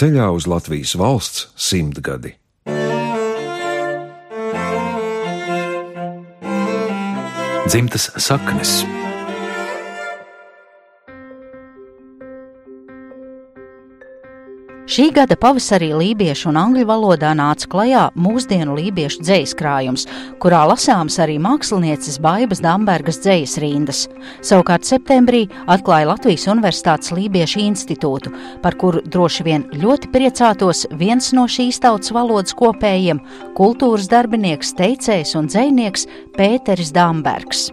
ceļā uz Latvijas valsts simtgadi. Dzimtas saknes. Šī gada pavasarī lībiešu un angļu valodā nāca klajā mūsdienu lībiešu dzīslu krājums, kurā lasāms arī mākslinieces Baibas Dambergas dzīslu rindas. Savukārt septembrī atklāja Latvijas Universitātes Lībiešu institūtu, par kuru droši vien ļoti priecātos viens no šīs tautas valodas kopējiem - kultūras darbinieks, teicējs un dzēnieks Pēteris Dambergs.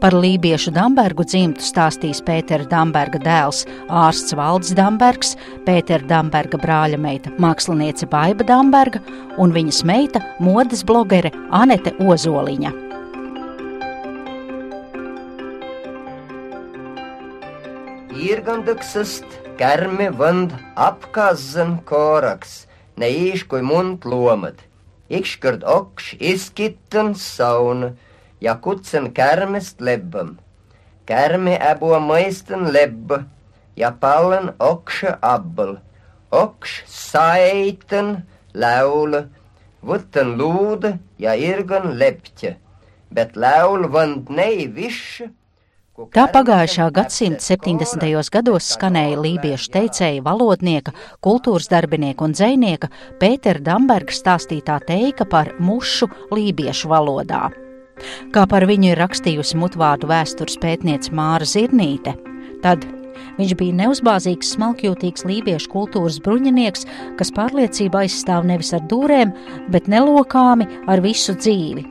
Par lībiešu Dambergu dzimtu stāstīs Pētera Damberga dēls, ārsts Valdis Dambergs, Pētera Damberga brāļa meita, māksliniece Baiba Damberga un viņas meita, modes blogere Anete Ozoliņa. Irgandöksest kärme vand apkazzen koraks, ne iiskui mund loomad. Ykskord okš iskitten sauna, ja kutsen kärmest lebbam. Kärme äbo mõisten lebba ja pallen okse abbel. Oks saiten laula, võtten luude ja irgan leptja, bet laul vand nei višs. Tā pagājušā gadsimta 70. gados skanēja lībiešu teicēja valodnieka, kultūras darbinieka un dzēnieka Pētera Damberga stāstītā teika par mušu lībiešu valodā. Kā par viņu ir rakstījusi mutvārdu vēstures pētniece Māra Zirnīte, tad viņš bija neuzbāzīgs, smalkjūtīgs lībiešu kultūras bruņinieks, kas pārliecību aizstāv nevis ar dūrēm, bet nelokāmi ar visu dzīvi.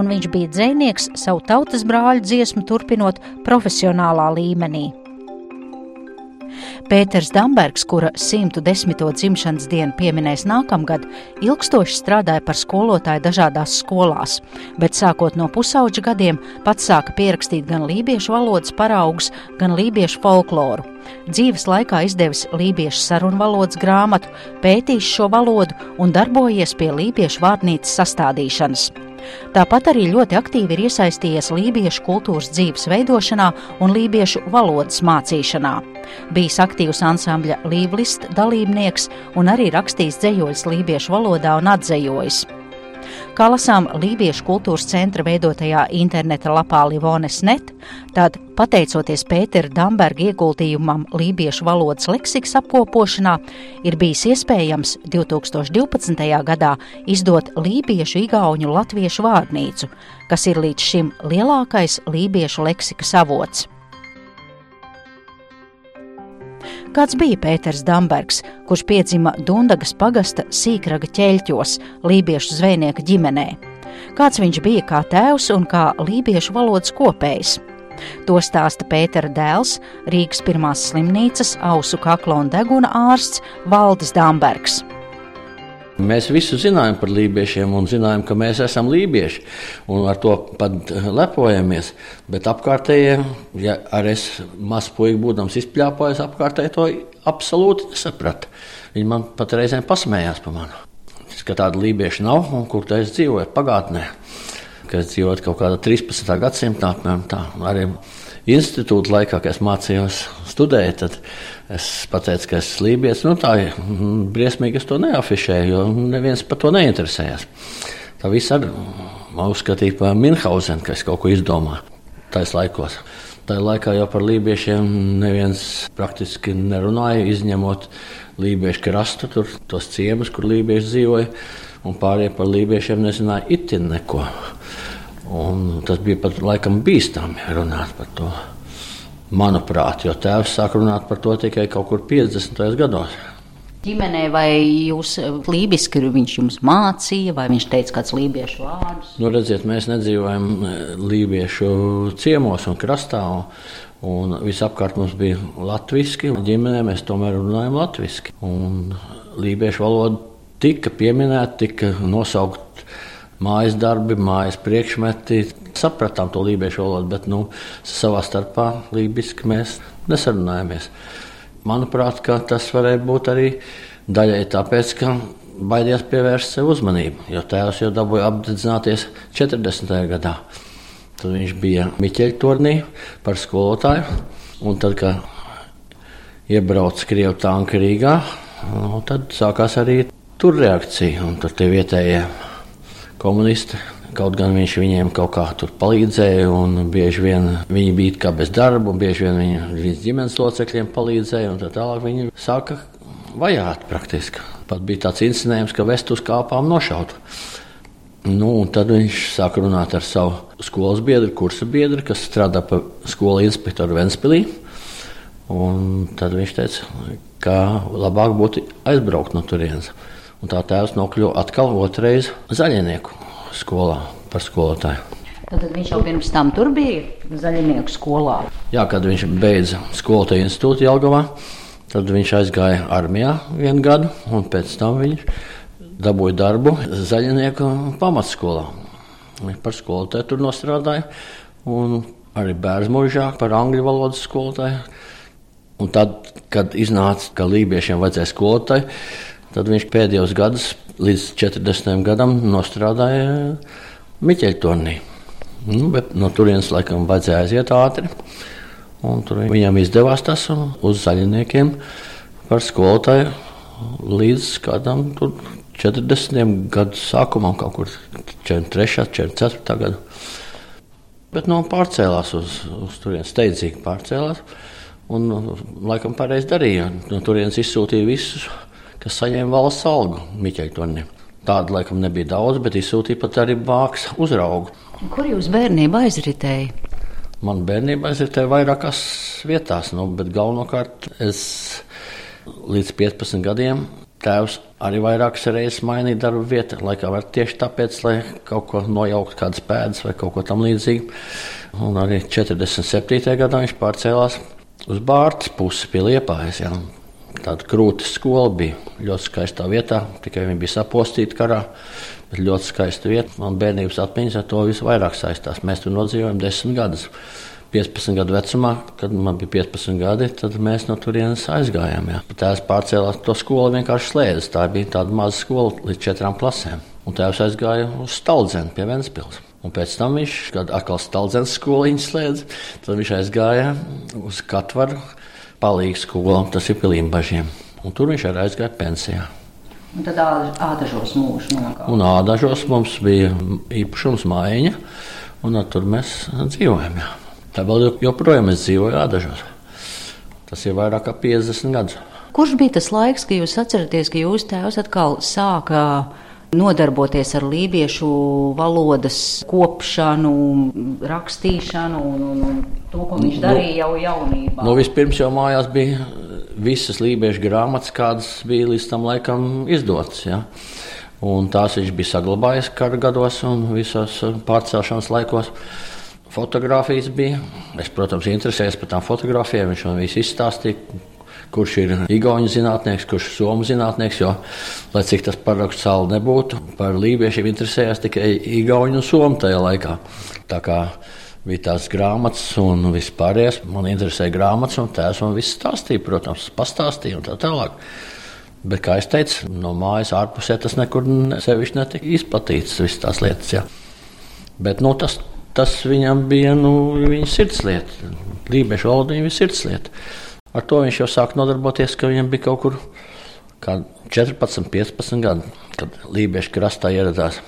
Un viņš bija dzēnieks savu tautas brāļu dziesmu turpinot profesionālā līmenī. Pēters Dambergs, kura 110. dzimšanas dienu pieminēs nākamgad, ilgstoši strādāja par skolotāju dažādās skolās, bet sākot no pusauģa gadiem pats sāka pierakstīt gan lībiešu valodas paraugus, gan lībiešu folkloru. Dzīves laikā izdevis lībiešu sarunvalodas grāmatu, pētījis šo valodu un darbojies pie lībiešu vārnīcas sastādīšanas. Tāpat arī ļoti aktīvi ir iesaistījies lībiešu kultūras dzīves veidošanā un lībiešu valodas mācīšanā. Bijis aktīvs ansambļa Līvlist dalībnieks un arī rakstījis dzējoļus lībiešu valodā un atzējojis. Kā lasām Lībiešu kultūras centra veidotajā interneta lapā Livones.net, tad, pateicoties Pētera Damberga ieguldījumam Lībiešu valodas leksikas apkopošanā, ir bijis iespējams 2012. gadā izdot Lībiešu igauņu latviešu vārnīcu, kas ir līdz šim lielākais Lībiešu leksikas avots. Kāds bija Pēters Dambergs, kurš piedzima Dundagas pagasta sīkraga ķeļķos, lībiešu zvejnieka ģimenē? Kāds viņš bija kā tēvs un kā lībiešu valodas kopējs? To stāsta Pētera dēls, Rīgas pirmās slimnīcas ausu kakla un deguna ārsts Valdis Dambergs. Mēs visu zinājām par lībiešiem un zinājām, ka mēs esam lībieši. Ar to pat lepojamies. Bet apkārtējie, ja arī es mazs puisis būdams izpļāpājis, apkārtēji to absolūti nesaprata. Viņi man pat reizēm pasmējās par mani. Ka tāda lībieša nav un kur tā es dzīvoju pagātnē. Kad es dzīvoju kaut kādā 13. gadsimtā, apmēram tā. Arī institūta laikā, kad es mācījos studēt, tad es pateicu, ka esmu lībijams. Nu, tā ir mm, briesmīgi, es to neafišēju, jo neviens par to neinteresējās. Tā viss arī uzskatīja par Minhausenu, ka es kaut ko izdomāju tajos laikos. Tajā laikā jau par lībiešiem neviens praktiski nerunāja, izņemot lībiešu krastu, tur tos ciemus, kur lībieši dzīvoja, un pārējie par lībiešiem nezināja itin neko. Un tas bija pat laikam bīstami runāt par to. Manuprāt, jo tēvs sāk runāt par to tikai kaut kur 50. gados. Ģimenē vai jūs lībiski viņš jums mācīja, vai viņš teica kāds lībiešu vārdus? Nu, redziet, mēs nedzīvojam e, lībiešu ciemos un krastā. Un visapkārt mums bija latviešu, un ģimenē mēs tomēr runājam latviešu. Lībiešu valoda tika pieminēta, tika nosaukta mājas darbi, mājas priekšmeti. Sapratām to lībiešu valodu, bet nu, savā starpā lībiski mēs nesarunājamies. Manuprāt, tas varēja būt arī daļai tāpēc, ka baidījās pievērst sev uzmanību, jo tēvs jau dabūja apdedzināties 40. gadā. Tad viņš bija Miķeļa turnī par skolotāju, un tad, kad iebrauca Krievijas tanka Rīgā, Nu, tad sākās arī tur reakcija, un tur tie vietējie komunisti. Kaut gan viņš viņiem kaut kā tur palīdzēja, un bieži vien viņi bija kā bez darba, un bieži vien viņa, viņas ģimenes locekļiem palīdzēja, un tā tālāk viņi sāka vajāt praktiski. Pat bija tāds incidents, ka vestu uz kāpām nošautu. Nu, tad viņš sāka runāt ar savu skolas biedru, kursa biedru, kas strādā par skolu inspektoru Ventspīlī. Tad viņš teica, ka labāk būtu aizbraukt no turienes. Un tā tēvs nokļuva atkal otrreiz zaļnieku skolā par skolotāju. Tad viņš jau pirms tam tur bija zaļnieku skolā. Jā, kad viņš beidza skolotāju institūtu Jelgavā, tad viņš aizgāja armijā vienu gadu, un pēc tam viņš dabūja darbu zaļnieku pamatskolā. Viņš par skolotāju tur nostrādāja, un arī bērnu mūžā par angļu valodas skolotāju. Un tad, kad iznāca, ka lībiešiem vajadzēja skolotāju, tad viņš pēdējos gados, līdz 40 gadam, nostrādāja Miķeļturnī. Nu, no turienes laikam vajadzēja aiziet ātri. Tur viņam izdevās tas uz zaļniekiem par skolotāju līdz kādam 40 gadu sākumam, kaut kur 43, 44 gadu. Bet no nu, pārcēlās uz, uz turieni, steidzīgi pārcēlās. Un, laikam, pareizi darīja. No turienes izsūtīja visus, kas saņēma valsts algu Miķeļtoniem. Tāda laikam nebija daudz, bet izsūtīja pat arī bāks uzraugu. Kur jūs bērnībā aizritēja? Man bērnībā aizritēja vairākās vietās, nu, bet galvenokārt es līdz 15 gadiem Tēvs arī vairākas reizes mainīja darbu vietu, laikam tieši tāpēc, lai kaut ko nojauktu, kādas pēdas vai kaut ko tamlīdzīgu. Un arī 47. gadā viņš pārcēlās uz Bārtas pusi pie Liepājas. Jā. Tāda krūtis skola bija ļoti skaistā vietā, tikai viņa bija sapostīta karā. Bet ļoti skaista vieta. Man bērnības atmiņas ar to visvairāk saistās. Mēs tur nodzīvojam desmit gadus. 15 gadu vecumā, kad man bija 15 gadi, tad mēs no turienes aizgājām. Jā. Tēvs pārcēlās to skolu vienkārši slēdzis. Tā bija tāda maza skola līdz četrām klasēm. Un tēvs aizgāja uz Staldzenu pie Ventspils. Un pēc tam viņš, kad atkal Staldzens skoliņu slēdz, tad viņš aizgāja uz Katvaru palīgu skolu, tas ir Pilīmbažiem. Un tur viņš arī aizgāja pensijā. Un tad ādažos mūžs nokāpa. Un ādažos mums bija īpašums mājiņa, un tur mēs dzīvojam. Jā. Tā vēl joprojām es dzīvoju Ādažos. Tas ir vairāk kā 50 gadus. Kurš bija tas laiks, kad jūs atceraties, ka jūsu tēvs atkal sāka nodarboties ar lībiešu valodas kopšanu, rakstīšanu un, un, un to, ko viņš nu, darīja jau jaunībā? Nu, vispirms jau mājās bija visas lībiešu grāmatas, kādas bija līdz tam laikam izdotas. Ja? Un tās viņš bija saglabājis kara gados un visos pārcelšanas laikos fotografijas bija. Es, protams, interesējos par tām fotografijām. Viņš man visu izstāstīja, kurš ir Igaunijas zinātnieks, kurš ir Somijas zinātnieks. Jo, lai cik tas paraksts sāli nebūtu, par lībiešiem interesējās tikai Igauni un Somija tajā laikā. Tā kā bija tās grāmatas un viss pārējais. Man interesēja grāmatas, un tēvs man viss stāstīja, protams, pastāstīja un tā tālāk. Bet, kā jau teicu, no mājas ārpusē tas nekur sevišķi netika izplatīts, visas tās lietas. Jā. Bet nu, tas tas viņam bija nu, viņa sirdslieta. Lībiešu valoda viņa sirdslieta. Ar to viņš jau sāka nodarboties, ka viņam bija kaut kur 14, 15 gadi, kad Lībiešu krastā ieradās.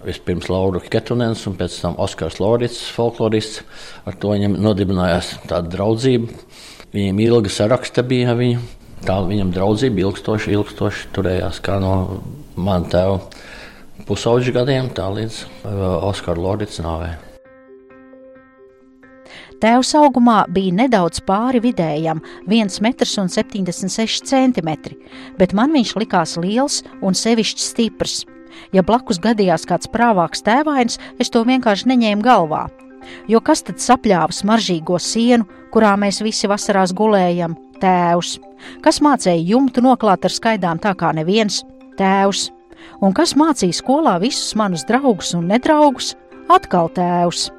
Vispirms Laura Ketunens un pēc tam Oskars Lorits, folklorists. Ar to viņam nodibinājās tāda draudzība. Viņam ilga saraksta bija viņa. Tā viņam draudzība ilgstoši, ilgstoši turējās kā no mana tēva pusauģa gadiem, tā līdz uh, Oskara Lorits nāvei. Tēvs augumā bija nedaudz pāri vidējam, 1,76 cm, bet man viņš likās liels un sevišķi stiprs. Ja blakus gadījās kāds prāvāks tēvains, es to vienkārši neņēmu galvā. Jo kas tad sapļāva smaržīgo sienu, kurā mēs visi vasarās gulējam? Tēvs. Kas mācīja jumtu noklāt ar skaidām tā kā neviens? Tēvs. Un kas mācīja skolā visus manus draugus un nedraugus? Atkal tēvs.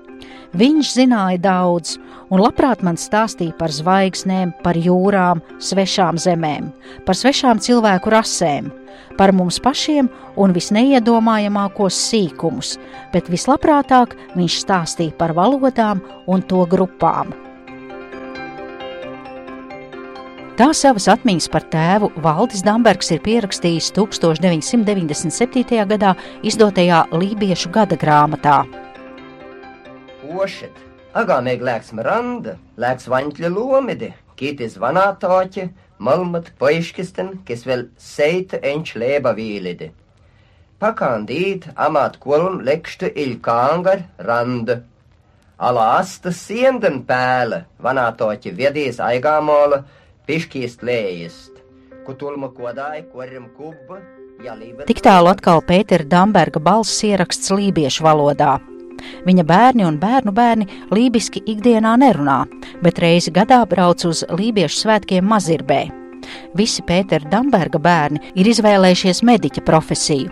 Viņš zināja daudz, un labprāt man stāstīja par zvaigznēm, par jūrām, svešām zemēm, par svešām cilvēku rasēm, par mums pašiem un visneiedomājamākos sīkumus, bet vislabprātāk viņš stāstīja par valodām un to grupām. Tā savas atmiņas par tēvu Valdis Dambergs ir pierakstījis 1997. gadā izdotajā Lībiešu gada grāmatā. Ošet, agāmēg lēks Miranda, lēks vaņķļa lomidi, kīti zvanātāķi, malmat poiškisten, kes vēl seita enč lēba vīlidi. Pakandīt amāt kolun lekštu ilkāngar randa. Ala asta sienden pēle, vanātoķi viedīs aigāmola, pišķīst lējist, kutulma kodāja, korim kubba. Tik tālu atkal Pētera Damberga balss ieraksts lībiešu valodā. Viņa bērni un bērnu bērni lībiski ikdienā nerunā, bet reizi gadā brauc uz lībiešu svētkiem Mazirbē. Visi Pētera Damberga bērni ir izvēlējušies mediķa profesiju.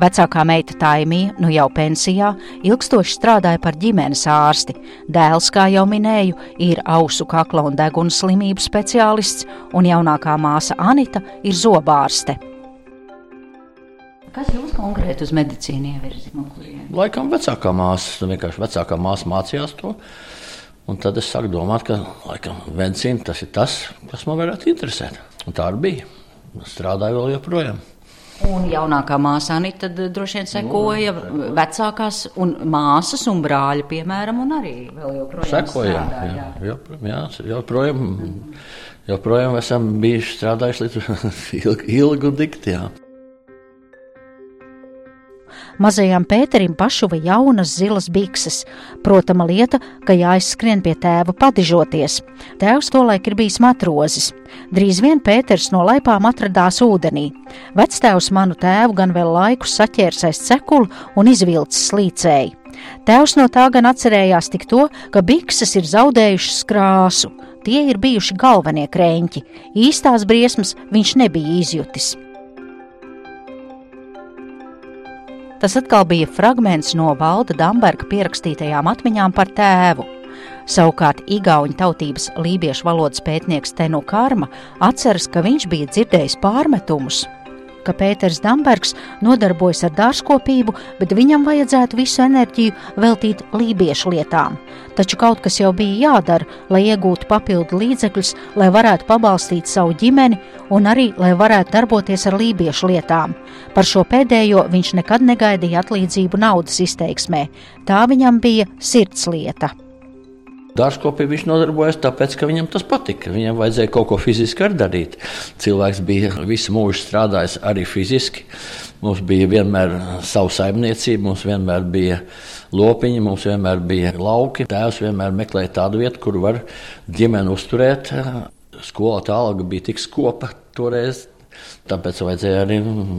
Vecākā meita Taimija, nu jau pensijā, ilgstoši strādāja par ģimenes ārsti. Dēls, kā jau minēju, ir ausu kakla un deguna slimību speciālists, un jaunākā māsa Anita ir zobārste. Kas jūs konkrēti uz medicīnu ievirzījāt? Laikam vecākā māsa, vienkārši vecākā māsa mācījās to. Un tad es sāku domāt, ka laikam, medicīna tas ir tas, kas man varētu interesēt. Un tā arī bija. Strādāju vēl joprojām. Un jaunākā māsa Anita droši vien sekoja nu, vecākās un māsas un brāļa, piemēram, un arī vēl joprojām sekoja. Jā, jā, joprojām, jā, joprojām, joprojām esam bijuši strādājuši līdz ilgu, ilgu dikti. Jā. Mazajam Pēterim pašuva jaunas zilas bikses. Protama lieta, ka jāizskrien pie tēva padižoties. Tēvs tolaik ir bijis matrozis. Drīz vien Pēters no laipām atradās ūdenī. Vectēvs manu tēvu gan vēl laiku saķērs aiz cekulu un izvilcis slīcēji. Tēvs no tā gan atcerējās tik to, ka bikses ir zaudējušas krāsu. Tie ir bijuši galvenie krēņķi. Īstās briesmas viņš nebija izjutis. Tas atkal bija fragments no Valda Damberga pierakstītajām atmiņām par tēvu. Savukārt Igaunijas tautības lībiešu valodas pētnieks Tenu Karma atceras, ka viņš bija dzirdējis pārmetumus ka Pēters Dambergs nodarbojas ar dārzkopību, bet viņam vajadzētu visu enerģiju veltīt lībiešu lietām. Taču kaut kas jau bija jādara, lai iegūtu papildu līdzekļus, lai varētu pabalstīt savu ģimeni un arī lai varētu darboties ar lībiešu lietām. Par šo pēdējo viņš nekad negaidīja atlīdzību naudas izteiksmē. Tā viņam bija sirds lieta. Dārzkopī viņš nodarbojas tāpēc, ka viņam tas patika. Viņam vajadzēja kaut ko fiziski arī darīt. Cilvēks bija visu mūžu strādājis arī fiziski. Mums bija vienmēr sava saimniecība, mums vienmēr bija lopiņi, mums vienmēr bija lauki. Tēvs vienmēr meklēja tādu vietu, kur var ģimeni uzturēt. Skola tā alga bija tik skopa toreiz, Tāpēc vajadzēja arī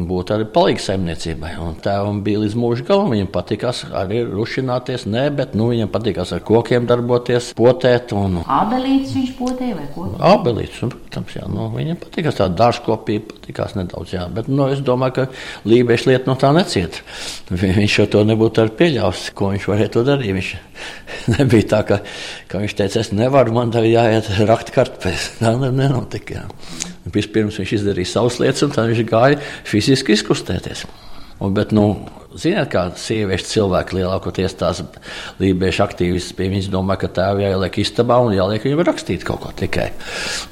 būt arī palīdzības saimniecībai. Un tēvam bija līdz mūža galam. Viņam patīkās arī rušināties, ne, bet nu, viņam patīkās ar kokiem darboties, potēt. Un... Abelītes viņš potēja vai ko? Abelītes, un, protams, jā, nu, viņam patīkās tāda dārzkopība, patīkās nedaudz, jā. Bet nu, es domāju, ka lībiešu lieta no tā neciet. Viņš jau to nebūtu arī pieļāvis, ko viņš varēja to darīt. Viņš nebija tā, ka, ka viņš teica, es nevaru, man tā jāiet rakt kartupēs. Tā nenotika. Jā. Vispirms viņš izdarīja savas lietas, un tad viņš gāja fiziski izkustēties. Un, bet, nu, Ziniet, kā sieviešu cilvēki lielākoties tās lībiešu aktīvistas pie viņas domā, ka tēvi jāieliek istabā un jāliek viņam rakstīt kaut ko tikai.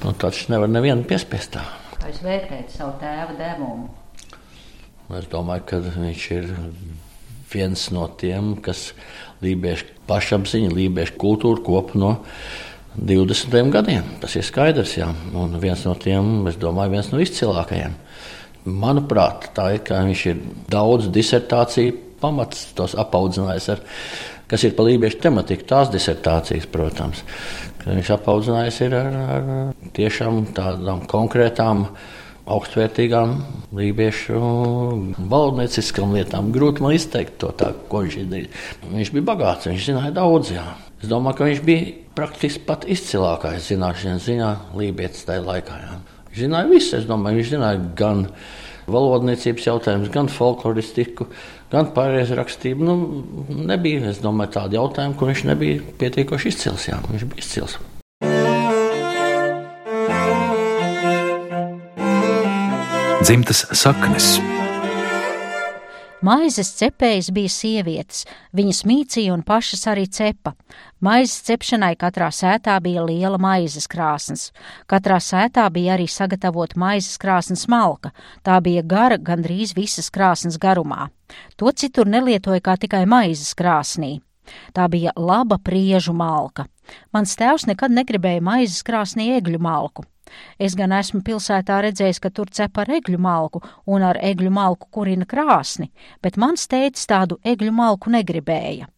Nu, taču nevar nevienu piespiest tā. Kā jūs vērtējat savu tēva devumu? Es domāju, ka viņš ir viens no tiem, kas lībiešu pašapziņu, lībiešu kultūru kopu no 20 gadiem. Tas ir skaidrs, jā. Un viens no tiem, es domāju, viens no izcilākajiem. Manuprāt, tā ir, ka viņš ir daudz disertāciju pamats, tos apaudzinājis ar, kas ir par lībiešu tematiku, tās disertācijas, protams. Viņš apaudzinājis ar, ar tiešām tādām konkrētām augstvērtīgām lībiešu valodnieciskām lietām. Grūti man izteikt to tā, ko viņš izdarīja. Viņš bija bagāts, viņš zināja daudz. Jā. Es domāju, ka viņš bija praktiski pat izcilākais zināšanu ziņā lībietis tajā laikā. Jā. Viņš zināja visu. Es domāju, viņš zināja gan valodniecības jautājumus, gan folkloristiku, gan pārējais. Nu, nebija, es domāju, tādu jautājumu, kur viņš nebija pietiekoši izcils. Jā. Viņš bija izcils. Dzimtas saknes. Maizes cepējas bija sievietes, viņas mīcīja un pašas arī cepa. Maizes cepšanai katrā sētā bija liela maizes krāsnes. Katrā sētā bija arī sagatavota maizes krāsnes malka, tā bija gara gandrīz visas krāsnes garumā. To citur nelietoja kā tikai maizes krāsnī. Tā bija laba priežu malka. Mans tēvs nekad negribēja maizes krāsnī egļu malku. Es gan esmu pilsētā redzējis, ka tur cep ar egļu malku un ar egļu malku kurina krāsni, bet mans tētis tādu egļu malku negribēja.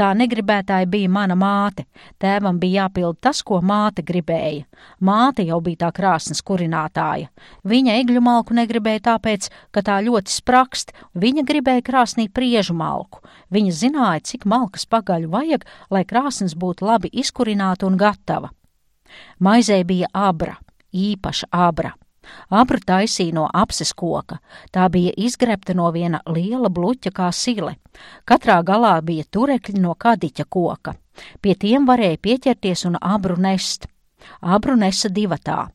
Tā negribētāja bija mana māte. Tēvam bija jāpild tas, ko māte gribēja. Māte jau bija tā krāsnes kurinātāja. Viņa egļu malku negribēja tāpēc, ka tā ļoti sprakst, viņa gribēja krāsnī priežu malku. Viņa zināja, cik malkas pagaļu vajag, lai krāsnes būtu labi izkurināta un gatava. Maizē bija abra, īpaša abra. Abru taisīja no apses koka, tā bija izgrebta no viena liela bluķa kā sile. Katrā galā bija turekļi no kadiķa koka. Pie tiem varēja pieķerties un abru nest. Abru nesa divatā.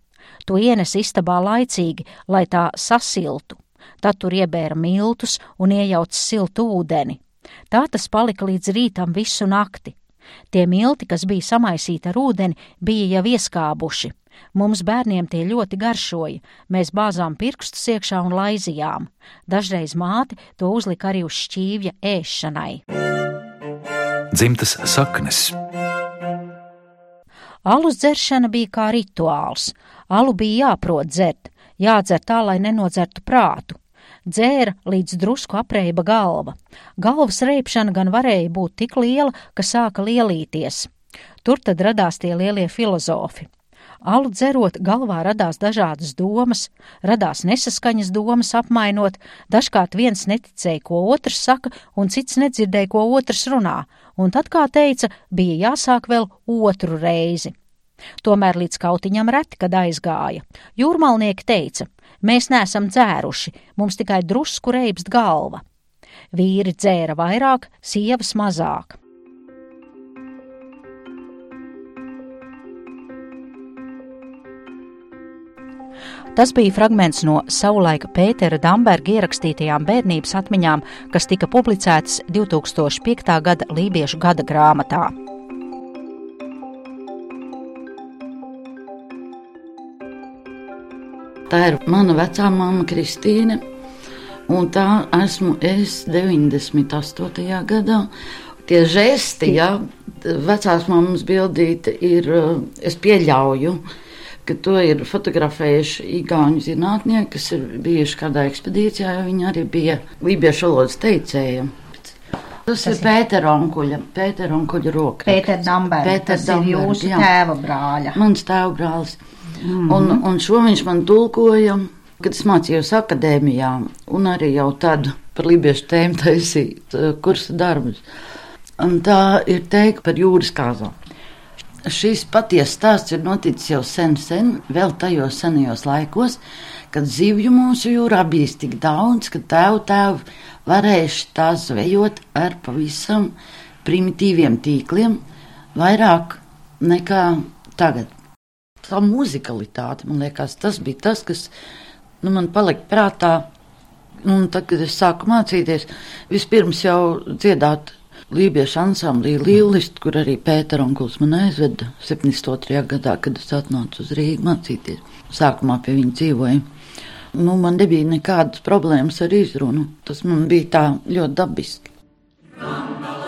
To ienes istabā laicīgi, lai tā sasiltu. Tad tur iebēra miltus un iejauca siltu ūdeni. Tā tas palika līdz rītam visu nakti. Tie milti, kas bija samaisīti ar ūdeni, bija jau ieskābuši. Mums bērniem tie ļoti garšoja, mēs bāzām pirkstus iekšā un laizījām. Dažreiz māte to uzlika arī uz šķīvja ēšanai. Dzimtas saknes. Alus dzeršana bija kā rituāls. Alu bija jāprot dzert, jādzer tā, lai nenodzertu prātu. Dzēra līdz drusku apreiba galva. Galvas reipšana gan varēja būt tik liela, ka sāka lielīties. Tur tad radās tie lielie filozofi. Alu dzerot, galvā radās dažādas domas, radās nesaskaņas domas apmainot, dažkārt viens neticēja, ko otrs saka, un cits nedzirdēja, ko otrs runā, un tad, kā teica, bija jāsāk vēl otru reizi. Tomēr līdz kautiņam reti, kad aizgāja. Jūrmalnieki teica, mēs neesam dzēruši, mums tikai drusku reibst galva. Vīri dzēra vairāk, sievas mazāk. Tas bija fragments no savulaika Pētera Damberga ierakstītajām bērnības atmiņām, kas tika publicētas 2005. gada Lībiešu gada grāmatā. Tā ir mana vecā māma Kristīne, un tā esmu es 98. gadā. Tie žesti, ja vecās mammas bildīte ir, es pieļauju, ka to ir fotografējuši Igauni zinātnieki, kas ir bijuši kādā ekspedīcijā, jo viņi arī bija lībiešu valodas teicēji. Tas, tas ir Pētera onkuļa, Pētera onkuļa roka. Pētera Damberga, Pēter tas Damberga, ir jūsu jā. tēva brāļa. Mans tēva brālis. Mm -hmm. un, un šo viņš man tulkoja, kad es mācījos akadēmijā, un arī jau tad par lībiešu tēmu taisīt uh, kursa darbus. Un tā ir teikta par jūras kāzām. Šis patiesa stāsts ir noticis jau sen, sen, vēl tajos senajos laikos, kad zivju mūsu jūrā bija tik daudz, ka tēvu tēvu varējuši tās zvejot ar pavisam primitīviem tīkliem, vairāk nekā tagad. Tā muzikalitāte, man liekas, tas bija tas, kas nu, man palika prātā. Un tad, kad es sāku mācīties, vispirms jau dziedāt Lībiešu ansamblī Līlist, kur arī Pēter Onkuls man aizveda 72. gadā, kad es atnācu uz Rīgu mācīties. Sākumā pie viņa dzīvoju. Nu, man nebija nekādas problēmas ar izrunu. Tas man bija tā ļoti dabiski. Rambala.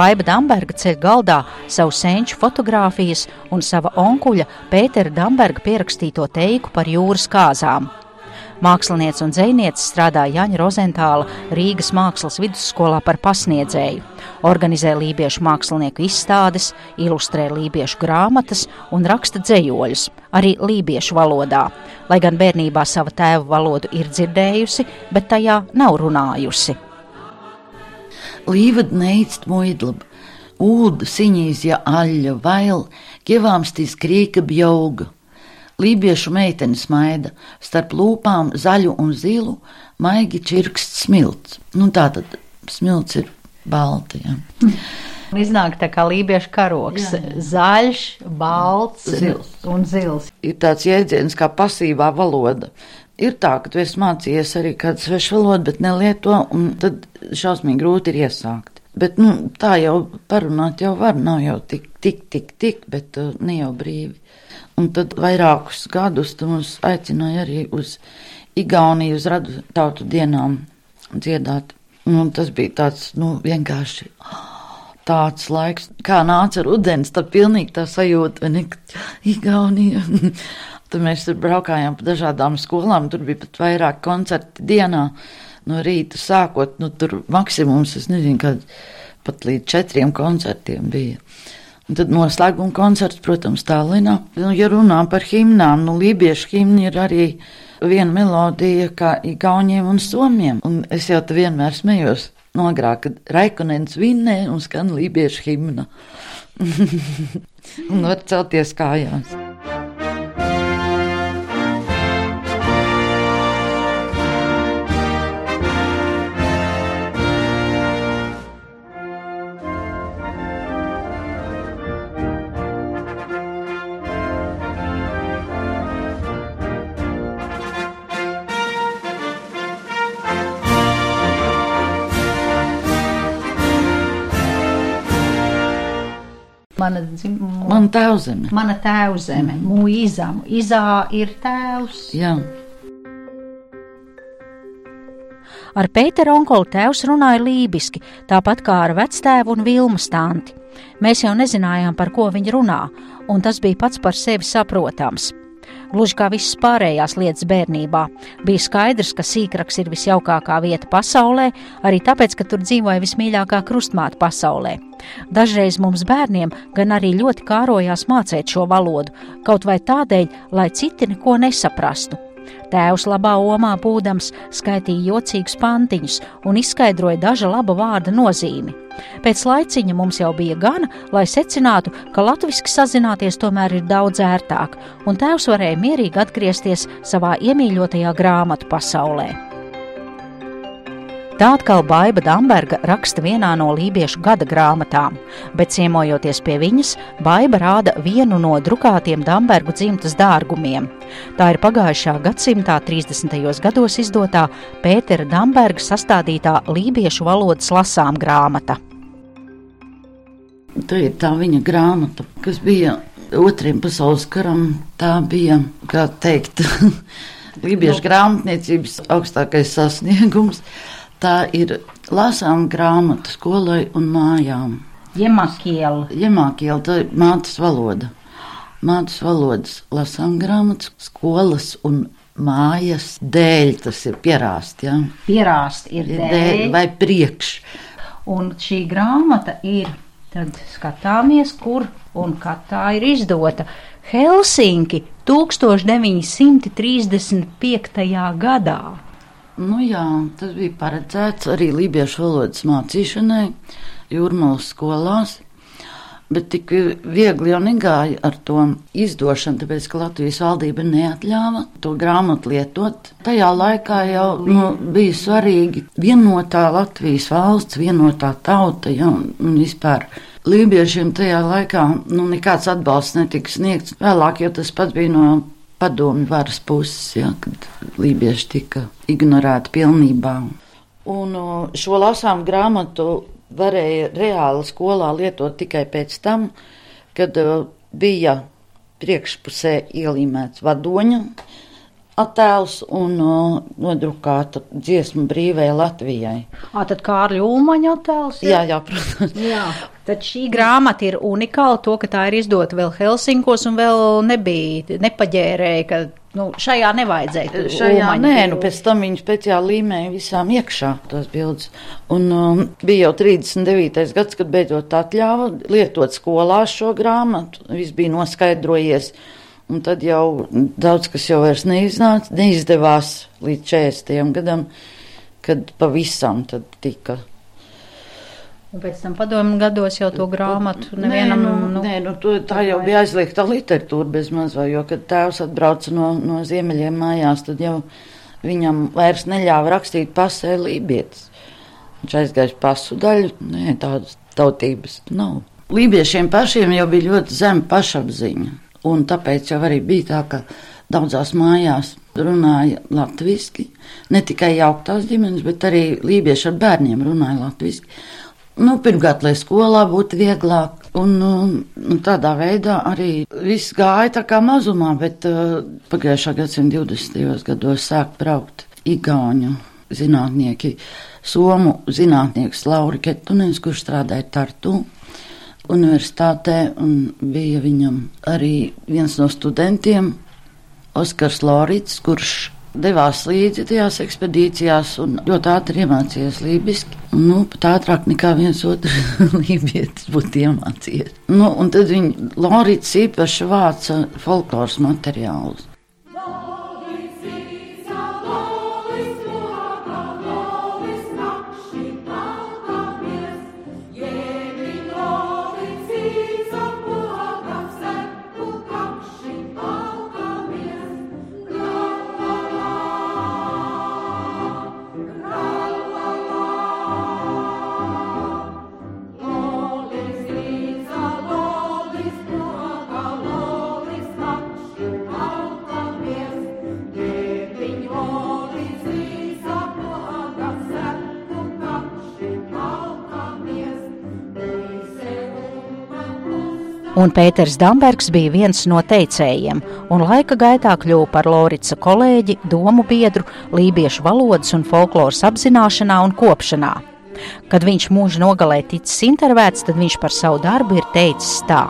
Baiba Damberga ceļ galdā savu senču fotografijas un sava onkuļa Pētera Damberga pierakstīto teiku par jūras kāzām. Mākslinieci un dzēnieci strādā Jaņa Rozentāla Rīgas mākslas vidusskolā par pasniedzēju. Organizē lībiešu mākslinieku izstādes, ilustrē lībiešu grāmatas un raksta dzējoļus, arī lībiešu valodā. Lai gan bērnībā sava tēva valodu ir dzirdējusi, bet tajā nav runājusi. Neicst moidlab, ūda siņīzja aļa, vail, kievāmstīs krīka bjauga. Lībiešu meitene smaida, starp lūpām zaļu un zilu, maigi čirksts smilts. Nu, tā tad smilts ir balti. Ja. Iznāk tā kā lībiešu karoks jā, jā. - zaļš, balts Zils. un zils. Ir tāds jēdziens kā pasīvā valoda. Ir tā, ka tu esi mācījies arī kādu svešu valodu, bet nelieto, un tad šausmīgi grūti ir iesākt. Bet, nu, tā jau parunāt jau var, nav jau tik, tik, tik, tik bet uh, ne jau brīvi. Un tad vairākus gadus tu mūs aicināja arī uz Igauniju, uz radu tautu dienām dziedāt. Un tas bija tāds, nu, vienkārši tāds laiks, kā nāca rudens, tad pilnīgi tā sajūta, ne, Igaunija. tad mēs tur braukājām pa dažādām skolām, tur bija pat vairāk koncerti dienā, no rīta sākot, nu, tur maksimums, es nezinu, kad pat līdz četriem koncertiem bija. Un tad noslēguma koncerts, protams, Tallinā. Nu, ja runā par himnām, nu, lībiešu himni ir arī viena melodija kā igauniem un somiem. Un es jau te vienmēr smējos nogrāk, kad Raikonens vinnē un skan lībiešu himna. un var celties kājās. Mana, dzim, Man tēvzeme. mana tēvzeme, mm. mūžam. Izā ir tēvs. Jā. Ar Pēteru onkolu tēvs runāja lībiski, tāpat kā ar vectēvu un vilmu stanti. Mēs jau nezinājām, par ko viņi runā, un tas bija pats par sevi saprotams. Gluži kā visas pārējās lietas bērnībā, bija skaidrs, ka sīkraks ir visjaukākā vieta pasaulē, arī tāpēc, ka tur dzīvoja vismīļākā krustmāte pasaulē. Dažreiz mums bērniem gan arī ļoti kārojās mācīt šo valodu, kaut vai tādēļ, lai citi neko nesaprastu. Tēvs labā omā būdams skaitīja jocīgus pantiņus un izskaidroja daža laba vārda nozīmi. Pēc laiciņa mums jau bija gana, lai secinātu, ka latviešu sazināties tomēr ir daudz ērtāk, un tēvs varēja mierīgi atgriezties savā iemīļotajā grāmatu pasaulē. Tā atkal Baiva Damberga raksta vienā no lībiešu gada grāmatām, bet ciemojoties pie viņas, Baiva rāda vienu no drukātiem Dambergu dzimtas dārgumiem. Tā ir pagājušā gadsimtā 30. gados izdotā Pētera Damberga sastādītā lībiešu valodas lasām grāmata. Tā ir tā viņa grāmata, kas bija otriem pasaules karam. Tā bija, kā teikt, lībiešu grāmatniecības augstākais sasniegums. Tā ir lasām grāmata skolai un mājām. Jemakiela. Jemākiela, tā ir mātes valoda. Mātes valodas lasām grāmatas, skolas un mājas dēļ tas ir pierāst, jā. Pierāst ir Ir dēļ, vai priekš. un šī grāmata ir, tad skatāmies, kur un kad tā ir izdota. Helsinki 1935. gadā. Nu jā, tas bija paredzēts arī lībiešu valodas mācīšanai jūrmālas skolās. Bet tik viegli jau negāja ar to izdošanu, tāpēc, ka Latvijas valdība neatļāva to grāmatu lietot. Tajā laikā jau nu, bija svarīgi vienotā Latvijas valsts, vienotā tauta, ja, un vispār lībiešiem tajā laikā nu, nekāds atbalsts netika sniegts. Vēlāk jau tas pats bija no padomju varas puses, ja, kad lībieši tika ignorēti pilnībā. Un šo lasām grāmatu varēja reāli skolā lietot tikai pēc tam, kad bija priekšpusē ielīmēts vadoņa attēls un nodrukāta dziesma brīvai Latvijai. Ā, tad Kārļa Ulmaņa attēls. Jā, jā, protams. Jā. Tad šī grāmata ir unikāla, to, ka tā ir izdota vēl Helsinkos un vēl nebija, nepaģērēja, ka Nu, šajā nevajadzēja. Šajā Ulmaņa nē, nu pēc tam viņi speciāli līmēja visām iekšā tos bildes. Un um, bija jau 39. gads, kad beidzot atļāva lietot skolās šo grāmatu. Viss bija noskaidrojies. Un tad jau daudz kas jau vairs neiznāca, neizdevās līdz 40. gadam, kad pavisam tad tika Un pēc tam padomu gados jau to grāmatu nevienam. Nē, nu, nē, nu, to, tā jau bija aizliegta literatūra bez mazā, jo, kad tēvs atbrauca no, no ziemeļiem mājās, tad jau viņam vairs neļāva rakstīt pasē lībietis. Viņš aizgāja pasu daļu, nē, tādas tautības nav. Lībiešiem pašiem jau bija ļoti zema pašapziņa, un tāpēc jau arī bija tā, ka daudzās mājās runāja latviski, ne tikai jauktās ģimenes, bet arī lībieši ar bērniem runāja latviski. Nu, pirmkārt, lai skolā būtu vieglāk, un, un, un tādā veidā arī viss gāja tā kā mazumā, bet uh, pagājušā gadsimta 20. gados sāk braukt Igauņu zinātnieki, Somu zinātnieks Lauri Ketunens, kurš strādāja Tartu universitātē, un bija viņam arī viens no studentiem, Oskars Lorits, kurš devās līdzi tajās ekspedīcijās un ļoti ātri iemācījās lībiski. Nu, pat ātrāk nekā viens otrs lībietis būtu iemācījies. Nu, un tad viņi Lorīts īpaši vāca folkloras materiālus. Un Pēters Dambergs bija viens no teicējiem, un laika gaitā kļuva par Lorica kolēģi, domu biedru, lībiešu valodas un folkloras apzināšanā un kopšanā. Kad viņš mūža nogalē ticis intervēts, tad viņš par savu darbu ir teicis tā.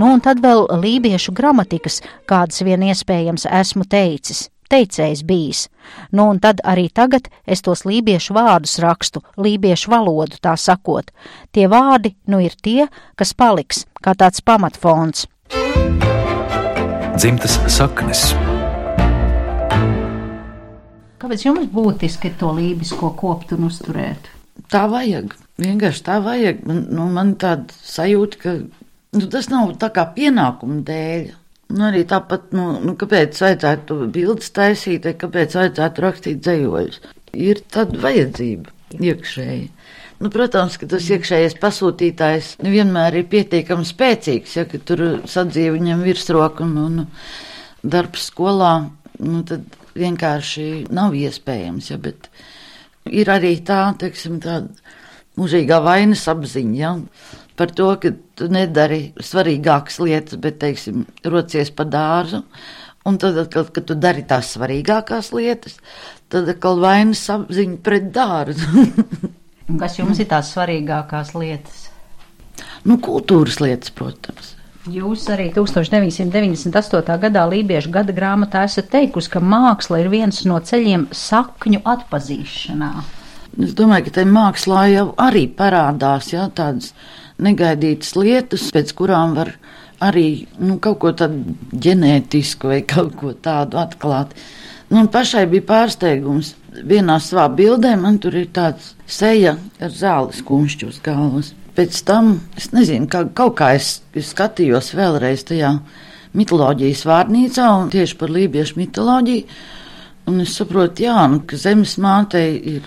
Nu, un tad vēl lībiešu gramatikas, kādas vien iespējams esmu teicis, teicējs bijis. Nu, un tad arī tagad es tos lībiešu vārdus rakstu, lībiešu valodu tā sakot. Tie vārdi nu ir tie, kas paliks kā tāds pamatfons. Dzimtas saknes. Kāpēc jums būtiski to lībisko kopt un uzturēt? Tā vajag. Vienkārši tā vajag. Man, nu, man tāda sajūta, ka nu, tas nav tā kā pienākuma dēļ. Nu, arī tāpat, nu, nu, kāpēc vajadzētu bildes taisīt, kāpēc vajadzētu rakstīt dzējoļus. Ir tāda vajadzība iekšēji. Nu, protams, ka tas iekšējais pasūtītājs nevienmēr ir pietiekami spēcīgs, ja tur sadzīve viņam virsroka un, un darbs skolā, nu, tad vienkārši nav iespējams. Ja, ir arī tā, teiksim, tāda mūžīgā vainas apziņa. Ja, par to, ka tu nedari svarīgākas lietas, bet, teiksim, rocies pa dārzu. Un tad, kad, kad tu dari tās svarīgākās lietas, tad atkal vainas apziņa pret dārzu. Kas jums ir tās svarīgākās lietas? nu, kultūras lietas, protams. Jūs arī 1998. gadā Lībiešu gada grāmatā esat teikusi, ka māksla ir viens no ceļiem sakņu atpazīšanā. Es domāju, ka tajā mākslā jau arī parādās jā, tādas negaidītas lietas, pēc kurām var arī nu, kaut ko tādu ģenētisku vai kaut ko tādu atklāt. Nu, pašai bija pārsteigums. Vienā savā bildē man tur ir tāds seja ar zāles kumšķu uz galvas. Pēc tam, es nezinu, kā, kaut kā es skatījos vēlreiz tajā mitoloģijas vārnīcā un tieši par lībiešu mitoloģiju. Un es saprotu, jā, nu, ka zemes mātei ir,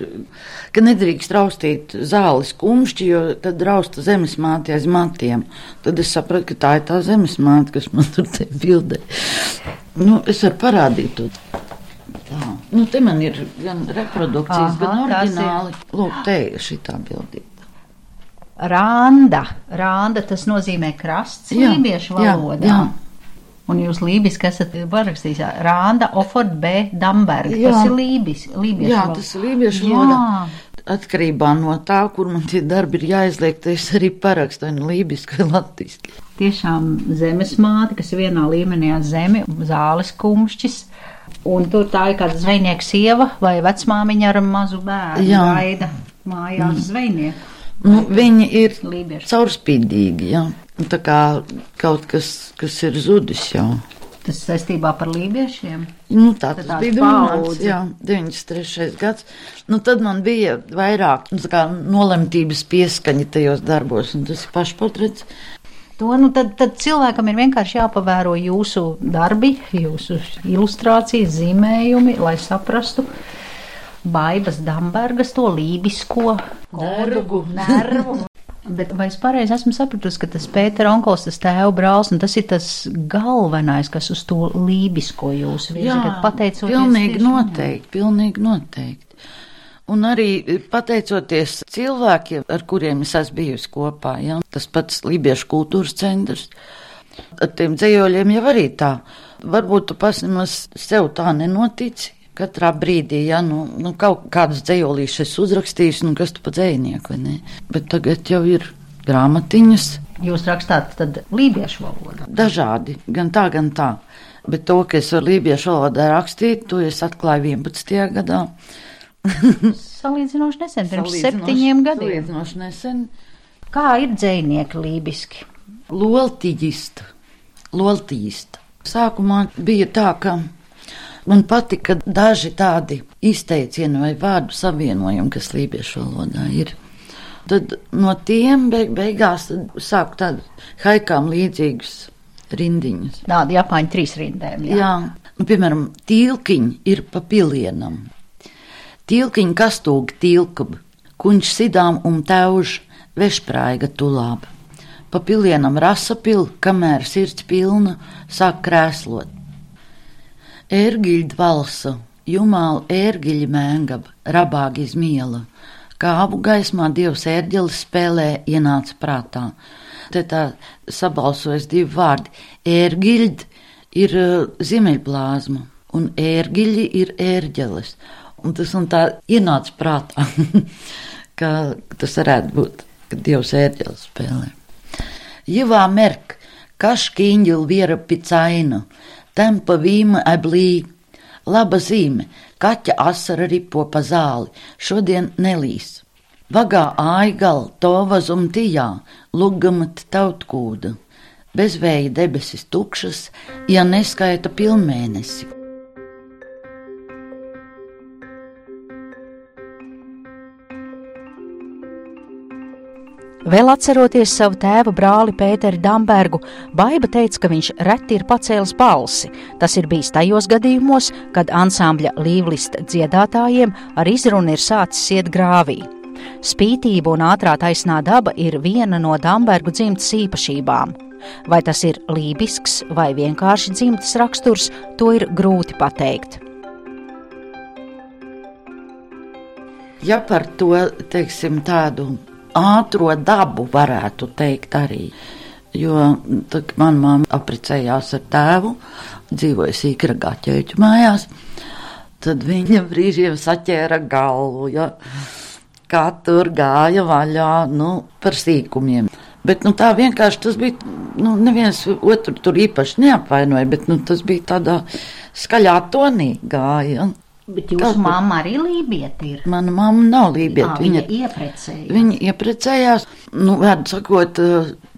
ka nedrīkst raustīt zāles kumšķi, jo tad rausta zemes māte aiz matiem. Tad es sapratu, ka tā ir tā zemes māte, kas man tur te bildē. Nu, es varu parādīt to. Tā. Nu, te man ir gan reprodukcijas, Aha, gan oriģināli. Lūk, te ir šitā bildīta. Randa. Randa tas nozīmē krasts Jā, lībiešu jā, valodā. jā. Un jūs lībiski esat parakstījis jā, Randa Ofort B. Damberga. Jā. Tas ir lībis, lībiešu Jā, valoda. tas ir lībiešu Jā. valodā. atkarībā no tā, kur man tie darbi ir jāizliek, es arī parakstu nu lībiski vai latviski. Tiešām zemes māte, kas ir vienā līmenī ar zemi, zāles kumšķis. Un tur tā ir kāda zvejnieka sieva vai vecmāmiņa ar mazu bērnu. Jā. Gaida mājās mm. zvejnieku. Nu, viņi ir caurspīdīgi, jā. Nu, Tā kā kaut kas, kas ir zudis jau. Tas saistībā par lībiešiem. Nu, tā tas tās bija domāts, jā, 93. gads. Nu, tad man bija vairāk nu, tā kā nolemtības pieskaņa tajos darbos, un tas ir pašportrets. To, nu, tad, tad cilvēkam ir vienkārši jāpavēro jūsu darbi, jūsu ilustrācijas, zīmējumi, lai saprastu Baibas Dambergas to lībisko Nervu. nervu. Bet vai es pareizi esmu sapratusi, ka tas Pētera onkls, tas tēva brālis, un tas ir tas galvenais, kas uz to lībisko jūs virza, kad pateicoties pilnīgi noteikti, pilnīgi noteikti. Un arī pateicoties cilvēkiem, ar kuriem es esmu bijusi kopā, ja, tas pats Lībiešu kultūras centrs, ar tiem dzējoļiem jau arī tā. Varbūt tu pats nemaz sev tā nenotici. Katrā brīdī, ja nu, nu kaut kādus dzējolīšus es uzrakstīšu, nu kas tu pa dzējnieku, vai ne? Bet tagad jau ir grāmatiņas, Jūs rakstāt tad lībiešu valodā. dažādi, gan tā, gan tā. Bet to, ka es varu lībiešu valodā rakstīt, to es atklāju 11. gadā. Salīdzinoši nesen, pirms Salīdzinoši- septiņiem gadiem. Salīdzinoši nesen. Kā ir dzēnieki lībiski? Loltīģista. Loltīģista. Sākumā bija tā, ka man patika daži tādi izteicieni vai vārdu savienojumi, kas lībiešu valodā ir. Tad no tiem beig beigās sāku tādu haikām līdzīgus rindiņus. Tādi Japāņu trīs rindēm. Jā, jā. Nu, piemēram, tīlkiņi ir pa pilienam. Tīlkiņi kastūgi tīlkab, kuņš sidām un teuž vešpraiga tulāba. Pa pilienam rasa pil, kamēr sirds pilna, sāk krēslot. Ērgiļd valsa, jumāla ērgiļi mēngab, rabāgi izmiela. Kā abu gaismā dievs ērģelis spēlē ienāca prātā. Te tā sabalsojas divi vārdi. Ērgiļd ir uh, ziemeļblāzma, un ērgiļi ir ērģelis. Un tas man tā ienāca prātā, ka tas varētu būt, ka dievs ērģelis spēlē. Jivā merk, kaškīņģil viera picaina, tempa vīma eblī. Laba zīme, kaķa asara ripo pa zāli, šodien nelīs. Vagā aigal, tova zumtijā, lugamat tautkūda. Bezvēja debesis tukšas, ja neskaita pilnmēnesi. Vēl atceroties savu tēva brāli Pēteri Dambergu, Baiba teica, ka viņš reti ir pacēlis balsi. Tas ir bijis tajos gadījumos, kad ansambļa līvlista dziedātājiem ar izrunu ir sācis iet grāvī. Spītība un ātrā taisnā daba ir viena no Dambergu dzimtas īpašībām. Vai tas ir lībisks vai vienkārši dzimtas raksturs, to ir grūti pateikt. Ja par to, teiksim, tādu ātro dabu varētu teikt arī. Jo manā māte apprecējās ar tēvu, dzīvoja sīkragā ķēķu mājās, tad viņa brīžiem saķēra galvu, ja, kā tur gāja vaļā nu, par sīkumiem. Bet nu, tā vienkārši tas bija. Nu, neviens otru tur īpaši neapvainoja, bet nu, tas bija tādā skaļā tonī gāja. Bet jūsu kur. mamma arī lībieti ir. Mana mamma nav lībieta. Ā, viņa ieprecēja. Viņa ieprecējās, nu, vārdu sakot,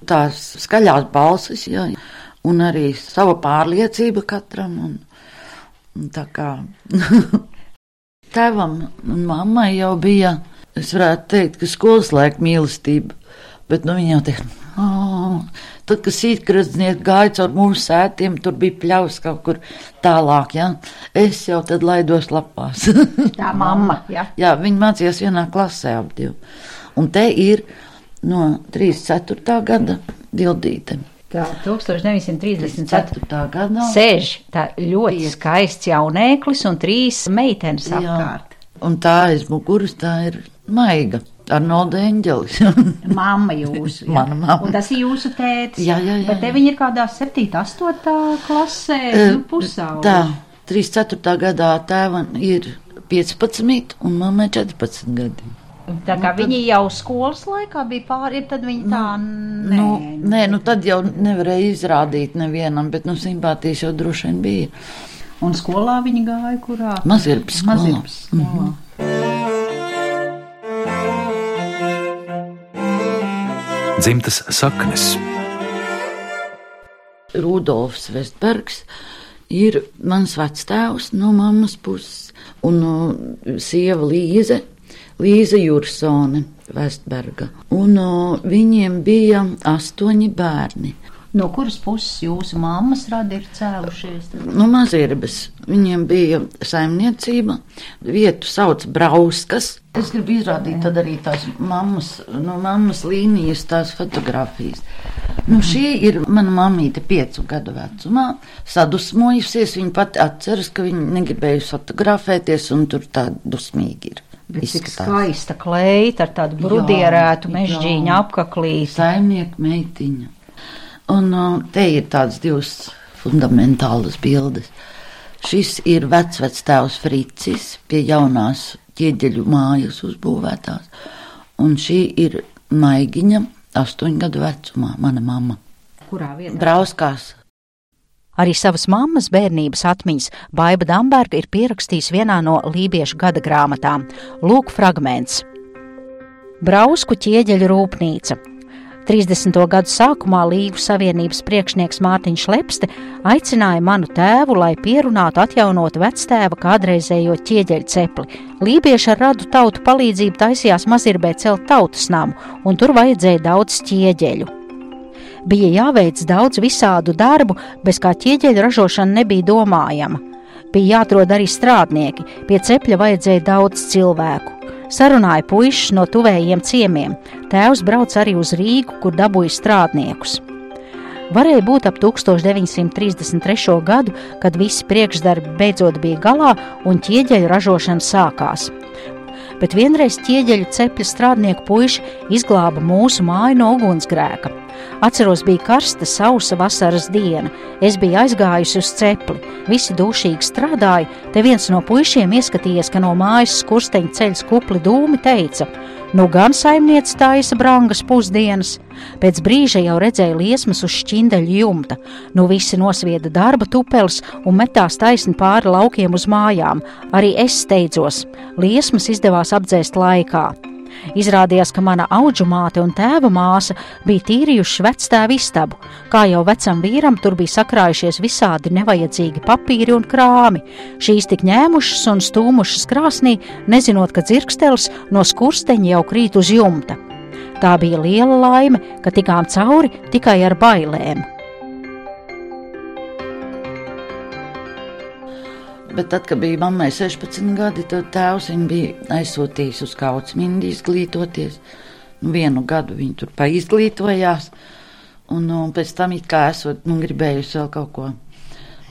tās skaļās balsis, jā, un arī sava pārliecība katram. Un, un tā kā tēvam un mammai jau bija, es varētu teikt, ka skolas laika mīlestība, bet nu viņa jau teikt, oh, tad, kad sīkraznieki gāja caur mūsu sētiem, tur bija pļaus kaut kur tālāk, jā, es jau tad laidos lapās. Tā mamma, jā. Jā, viņi mācījās vienā klasē ap divu. Un te ir no 34. gada dildīte. Tā 1934. 34. gadā. Sēž tā ļoti Pieci. skaists jaunēklis un trīs meitenes Jā. apkārt. Un tā aiz muguras tā ir maiga. Arnolda Eņģelis. Mamma jūsu. jā. Mana mamma. Un tas ir jūsu tētis. Jā, jā, jā, Bet te viņi ir kādā 7, 8 klasē, nu, pusauģi. tā, 34. gadā tēvam ir 15 un mammai 14 gadi. Tā kā nu, viņi jau skolas laikā bija pāri, tad viņi tā nē. Nu, nē, nu tad jau nevarēja izrādīt nevienam, bet nu simpātijas jau droši vien bija. Un skolā viņi gāja kurā? Mazirpas skolā. Mazirpas skolā. Mm -hmm. Dzimtas saknes. Rudolfs Vestbergs ir mans vectēvs no mammas puses, un no sieva Līze Līza Jursone Vestberga. Un o, viņiem bija astoņi bērni. No kuras puses jūsu mammas radi ir cēlušies? No Mazirbas. Viņiem bija saimniecība, vietu sauc Brauskas. Es gribu izrādīt tad arī tās mammas, no mammas līnijas tās fotografijas. Nu, šī ir mana mamīte piecu gadu vecumā, sadusmojusies. Viņa pati atceras, ka viņa negribēja fotografēties un tur tā dusmīgi ir. Bet cik skaista kleita ar tādu brudierētu mežģīņu apaklīti. Saimnieku meitiņa. Un te ir tādas divas fundamentālas bildes. Šis ir vecvec tēvs Fricis pie jaunās ķieģeļu mājas uzbūvētās. Un šī ir Maigiņa, astoņu gadu vecumā, mana mamma. Kurā vietā? Brauskās Arī savas mammas bērnības atmiņas Baiba Damberga ir pierakstījis vienā no lībiešu gada grāmatām. Lūk, fragments. Brausku ķieģeļu rūpnīca. 30. gadu sākumā Līgu savienības priekšnieks Mārtiņš Lepste aicināja manu tēvu, lai pierunātu atjaunot vectēva kādreizējo ķieģeļu cepli. Lībieši ar radu tautu palīdzību taisījās mazirbē celt tautas namu, un tur vajadzēja daudz ķieģeļu. Bija jāveic daudz visādu darbu, bez kā ķieģeļu ražošana nebija domājama. Bija jāatrod arī strādnieki, pie cepļa vajadzēja daudz cilvēku. Sarunāja puikas no tuvējiem ciemiemiem. Tēvs brauca arī uz Rīgu, kur dabūja strādniekus. Varēja būt ap 1933. gadu, kad visi priekšdarbi beidzot bija galā un ķieģeļu ražošana sākās bet vienreiz ķieģeļu cepļa strādnieku puiši izglāba mūsu māju no ugunsgrēka. Atceros, bija karsta, sausa vasaras diena. Es biju aizgājusi uz cepli, visi dušīgi strādāja. Te viens no puišiem ieskatījies, ka no mājas skursteņa ceļš kupli dūmi, teica: Nu, gan saimniece taisa brangas pusdienas. Pēc brīža jau redzēja liesmas uz šķindeļa jumta. Nu, visi nosvieda darba tupeles un metās taisni pāri laukiem uz mājām. Arī es steidzos. Liesmas izdevās apdzēst laikā. Izrādījās, ka mana auģu māte un tēva māsa bija tīrījuši vectēvu istabu. Kā jau vecam vīram, tur bija sakrājušies visādi nevajadzīgi papīri un krāmi. Šīs tik ņēmušas un stūmušas krāsnī, nezinot, ka dzirkstelis no skursteņa jau krīt uz jumta. Tā bija liela laime, ka tikām cauri tikai ar bailēm. Bet tad, kad bija mammai 16 gadi, tad tēvs viņu bija aizsūtījis uz kauts mindi izglītoties. Nu, vienu gadu viņi tur paizglītojās, un, un nu, pēc tam it kā esot, nu, gribējusi vēl kaut ko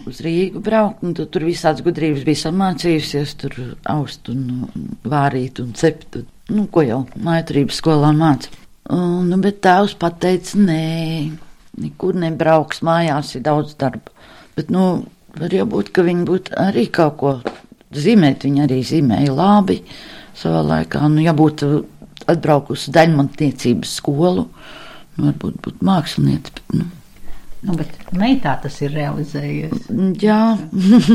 uz Rīgu braukt, un tu, tur visāds gudrības bija samācījusies, tur aust un, un vārīt un cept, un, nu, ko jau mājaturības skolā māca. Un, nu, bet tēvs pateica, nē, nekur nebrauks, mājās ir daudz darba. Bet, nu, Var jau būt, ka viņi būtu arī kaut ko zīmēt. Viņi arī zīmēja labi savā laikā. Nu, ja būtu atbraukusi daļmantniecības skolu, nu, varbūt būtu mākslinieci. Bet, nu. Nu, bet meitā tas ir realizējies. Jā,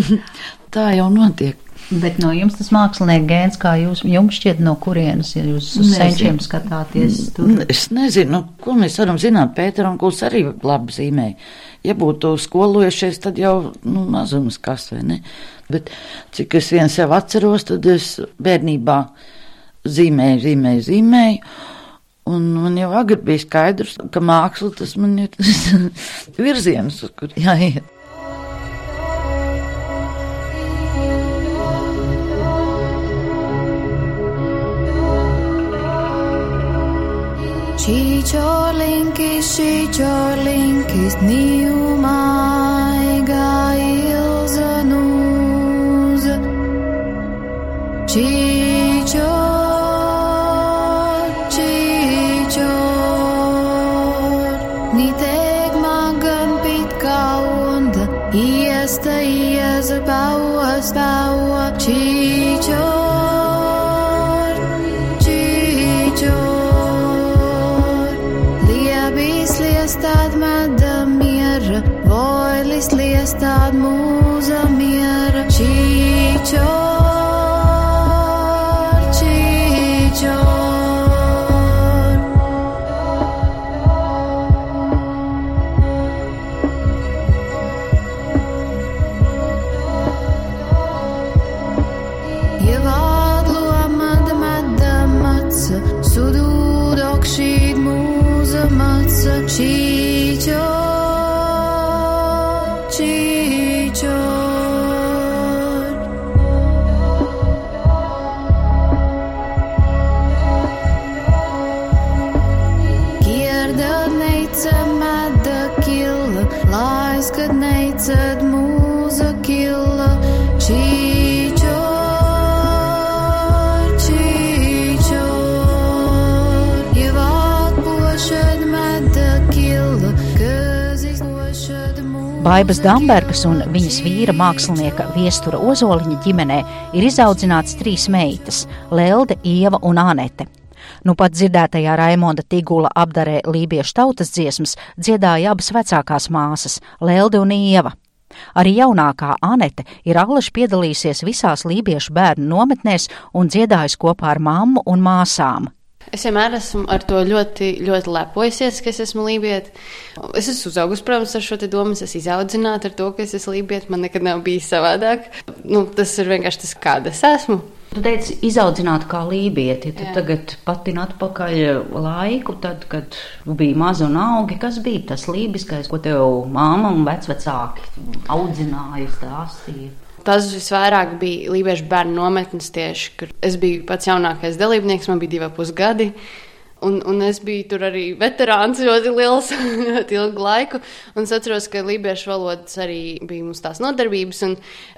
tā jau notiek. Bet no jums tas mākslinieks gēns, kā jūs, jums šķiet, no kurienes, ja jūs uz senčiem skatāties? Tur? Es nezinu, ko mēs varam zināt. Pēter un Kuls arī labi zīmēja. Ja būtu skolojušies, tad jau nu, mazums kas vai ne. Bet cik es vien sev atceros, tad es bērnībā zīmēju, zīmēju, zīmēju. Un man jau agri bija skaidrs, ka māksla tas man ir virziens, uz kur jāiet. Čičorlinkis, čičorlinkis, nīumaiga ilza nūz. Čičor, čičor, nitek magan pitka onda, iesta ieza so cheese. Baibas Dambergas un viņas vīra mākslinieka Viestura Ozoliņa ģimenē ir izaudzināts trīs meitas - Lelde, Ieva un Anete. Nu pat dzirdētajā Raimonda Tigula apdarē lībiešu tautas dziesmas dziedāja abas vecākās māsas - Lelde un Ieva. Arī jaunākā Anete ir allaž piedalījusies visās lībiešu bērnu nometnēs un dziedājusi kopā ar mammu un māsām. Es vienmēr esmu ar to ļoti, ļoti lepojusies, ka es esmu lībieta. Es esmu uzaugusi, protams, ar šo domu. Es esmu izaudzināta ar to, ka es esmu lībieta. Man nekad nav bijis savādāk. Nu, tas ir vienkārši tas, kāda es esmu. Tu teici, izaudzināt kā lībieti. Tu Jā. tagad patin atpakaļ laiku, tad, kad bija maza un augi. Kas bija tas lībiskais, ko tev māma un vecvecāki audzināja, stāstīja? Tas visvairāk bija Lībiešu bērnu nometnes tieši, kur es biju pats jaunākais dalībnieks, man bija divi ap pus gadi. Un, un es biju tur arī veterāns ļoti liels, ļoti ilgu laiku. Un es atceros, ka lībiešu valodas arī bija mums tās nodarbības.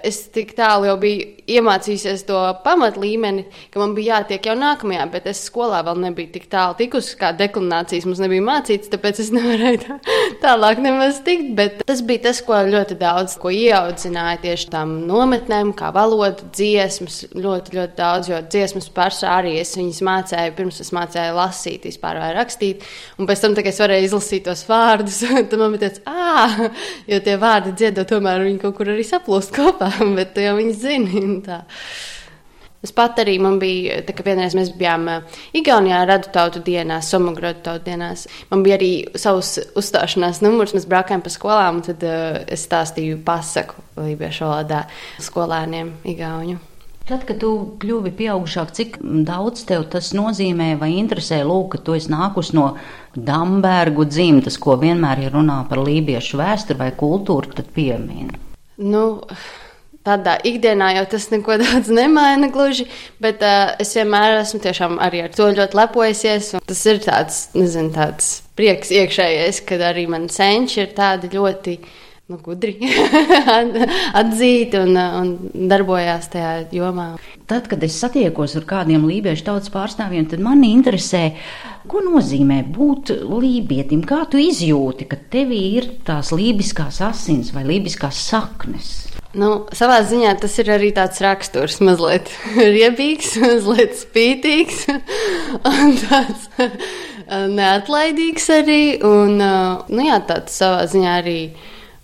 Es tik tālu jau biju iemācījusies to pamat līmeni, ka man bija jātiek jau nākamajā, bet es skolā vēl nebiju tik tālu tikusi, kā deklinācijas mums nebija mācīts, tāpēc es nevarēju tā, tālāk nemaz tikt. Bet tas bija tas, ko ļoti daudz ko ieaudzināja tieši tām nometnēm, kā valoda, dziesmas, ļoti, ļoti daudz, jo dziesmas pašā arī es viņas mācīju, pirms es mācīju lasīt, vispār vai rakstīt, un pēc tam, kad es varēju izlasīt tos vārdus, tad man bija tāds, ah, jo tie vārdi dziedot, tomēr viņi kaut kur arī saplūst kopā, bet tu jau viņus zini. tā. Es pat arī man bija, tā, ka vienreiz mēs bijām Igaunijā radu tautu dienās, Somagrodu tautu dienās. Man bija arī savs uzstāšanās numurs, mēs braucām pa skolām, un tad uh, es stāstīju pasaku lībiešu valodā skolēniem Igauņu. Tad, kad tu kļuvi pieaugušāk, cik daudz tev tas nozīmē vai interesē, lūk, ka tu esi nākus no Dambergu dzimtas, ko vienmēr ir runā par lībiešu vēsturi vai kultūru, tad piemīna. Nu, tādā ikdienā jau tas neko daudz nemaina gluži, bet uh, es vienmēr esmu tiešām arī ar to ļoti lepojusies. Tas ir tāds, nezinu, tāds prieks iekšējais, kad arī man senči ir tādi ļoti nu, gudri, atzīti un, un darbojās tajā jomā. Tad, kad es satiekos ar kādiem lībiešu tautas pārstāvjiem, tad mani interesē, ko nozīmē būt lībietim. Kā tu izjūti, ka tevī ir tās lībiskās asins vai lībiskās saknes? Nu, savā ziņā tas ir arī tāds raksturs, mazliet riebīgs, mazliet spītīgs un tāds neatlaidīgs arī. Un, nu, jā, tāds savā ziņā arī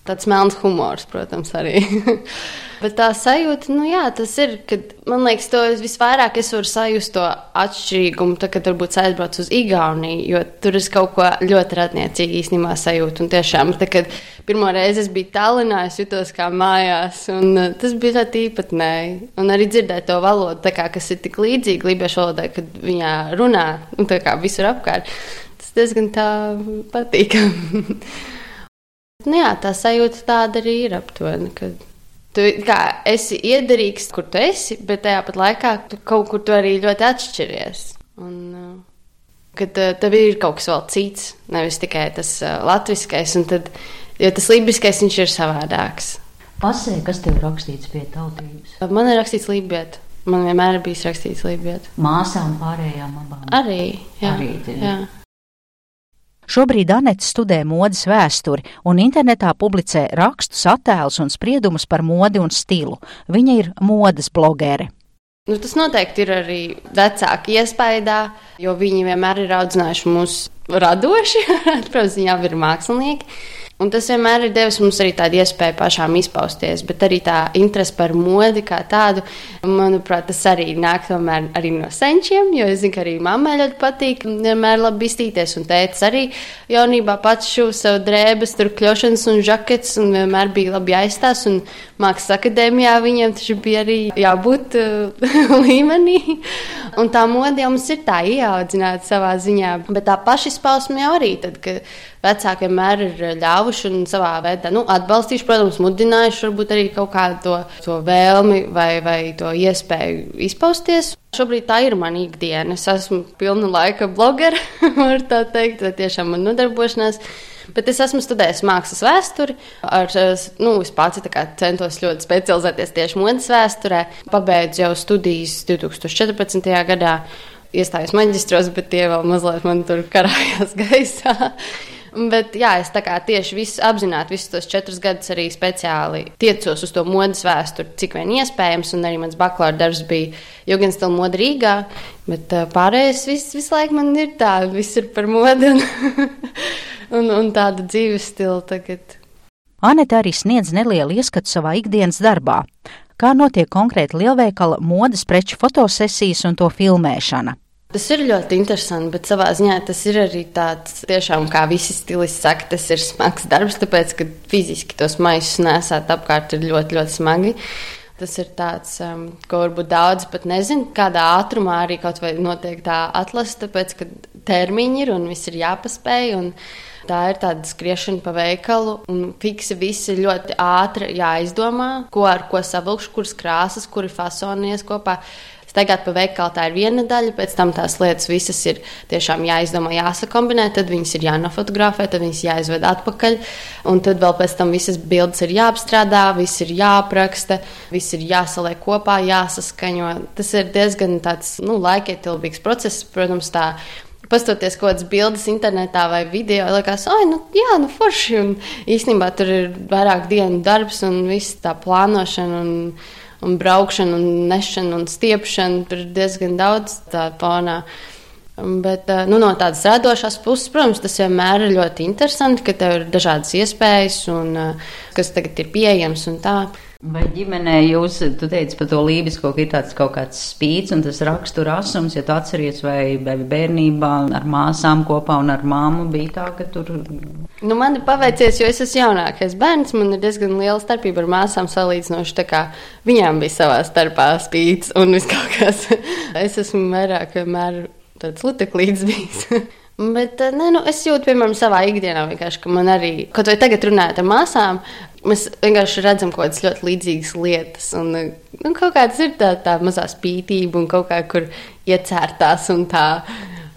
tāds melns humors, protams, arī. Bet tā sajūta, nu jā, tas ir, kad man liekas, to visvairāk es varu sajust to atšķirīgumu, tad, kad varbūt aizbrauc uz Igauniju, jo tur es kaut ko ļoti ratniecīgi īstenībā sajūtu. Un tiešām, tad, kad pirmo reizi es biju Tallinā, es jutos kā mājās, un uh, tas bija ļoti īpatnēji. Un arī dzirdēt to valodu, kā, kas ir tik līdzīga lībiešu valodai, kad viņā runā, un tā kā visur apkārt. Tas diezgan tā patīkami. nu jā, tā sajūta tāda arī ir aptuveni. Kad... Tu kā, esi iederīgs, kur tu esi, bet tajā pat laikā tu kaut kur tu arī ļoti atšķiries. Un, uh, kad uh, tev ir kaut kas vēl cits, nevis tikai tas uh, latviskais, un tad, jo tas lībiskais viņš ir savādāks. Pasē, kas tev rakstīts pie tautības? Man ir rakstīts lībiet. Man vienmēr ir bijis rakstīts lībiet. Māsām pārējām abām. Arī, jā. Arī jā. Šobrīd Anete studē modes vēsturi un internetā publicē rakstus, attēlus un spriedumus par modi un stilu. Viņa ir modes blogere. Nu, tas noteikti ir arī vecāki iespējā, jo viņi vienmēr ir audzinājuši mūs radoši. Protams, viņi jau ir mākslinieki. Un tas vienmēr ir devis mums arī tādu iespēju pašām izpausties, bet arī tā interese par modi kā tādu, manuprāt, tas arī nāk tomēr arī no senčiem, jo es zinu, ka arī mammai ļoti patīk vienmēr labi iztīties, un tētis arī jaunībā pats šuva savu drēbes, tur kļošanas un žakets, un vienmēr bija labi aizstās, un mākslas akadēmijā viņiem taču bija arī jābūt uh, līmenī, un tā modi jau mums ir tā ieaudzināta savā ziņā, bet tā pašizpausme jau arī tad, ka vecāki vienmēr ir ļāvuši un savā veidā nu, atbalstījuši, protams, mudinājuši varbūt arī kaut kādu to, to vēlmi vai, vai to iespēju izpausties. Šobrīd tā ir mana ikdiena. Es esmu pilna laika blogera, var tā teikt, vai tiešām man nodarbošanās. Bet es esmu studējis mākslas vēsturi. Ar, nu, es pats centos ļoti specializēties tieši modes vēsturē. Pabeidzu jau studijas 2014. gadā. Iestājos maģistros, bet tie vēl mazliet man tur karājās gaisā. Bet jā, es tieši visu apzināti, visus tos četrus gadus arī speciāli tiecos uz to modes vēsturi, cik vien iespējams. Un arī mans bakalaura darbs bija Jugends Stila moda Rīgā. Bet pārējais viss visu laiku man ir tā, viss ir par modi un, un, un tādu dzīves stilu tagad. Anita arī sniedz nelielu ieskatu savā ikdienas darbā. Kā notiek konkrēti lielveikala modes preču fotosesijas un to filmēšana? Tas ir ļoti interesanti, bet savā ziņā tas ir arī tāds, tiešām, kā visi stilisti saka, tas ir smags darbs, tāpēc, ka fiziski tos maisus nesāt apkārt ir ļoti, ļoti smagi. Tas ir tāds, um, ko varbūt daudz pat nezina, kādā ātrumā arī kaut vai notiek tā atlase, tāpēc, ka termiņi ir un viss ir jāpaspēj. Tā ir tāda skriešana pa veikalu, un fiksi viss ir ļoti ātri jāizdomā, ko ar ko savilkšu, kuras krāsas, kuri fasonies kopā. Staigāt pa veikalu tā ir viena daļa, pēc tam tās lietas visas ir tiešām jāizdomā, jāsakombinē, tad viņas ir jānofotografē, tad viņas jāizved atpakaļ. Un tad vēl pēc tam visas bildes ir jāapstrādā, viss ir jāapraksta, viss ir jāsaliek kopā, jāsaskaņo. Tas ir diezgan tāds nu, laikietilpīgs process, protams. Tā, pastoties kaut kādas bildes internetā vai video, liekas, ah, nu, jā, nu, forši. Un īstenībā tur ir vairāk dienu darbs un viss tā plānošana. Un, un braukšana, un nešana un stiepšana. Tur ir diezgan daudz tādu fonā. Bet nu, no tādas radošās puses, protams, tas vienmēr ir ļoti interesanti, ka tev ir dažādas iespējas, un, kas tagad ir pieejams un tā. Vai ģimenē jūs, teici par to lībisko, ka ir tāds kaut kāds spīts un tas rakstura asums, ja tu atceries, vai, vai bērnībā ar māsām kopā un ar māmu bija tā, ka tur. Nu, man ir paveicies, jo es esmu jaunākais bērns, man ir diezgan liela starpība ar māsām salīdzinoši, tā kā viņām bija savā starpā spīts un viss kaut kas. es esmu vairāk vienmēr tāds luteklīds bijis. Bet ne, nu, es jūtu, piemēram, savā ikdienā, ka man arī, kaut vai tagad runājot ar māsām, Mēs vienkārši redzam kaut kādas ļoti līdzīgas lietas. Un, nu, kaut kāds ir tā, tā mazā spītība un kaut kā kur iecērtās un tā.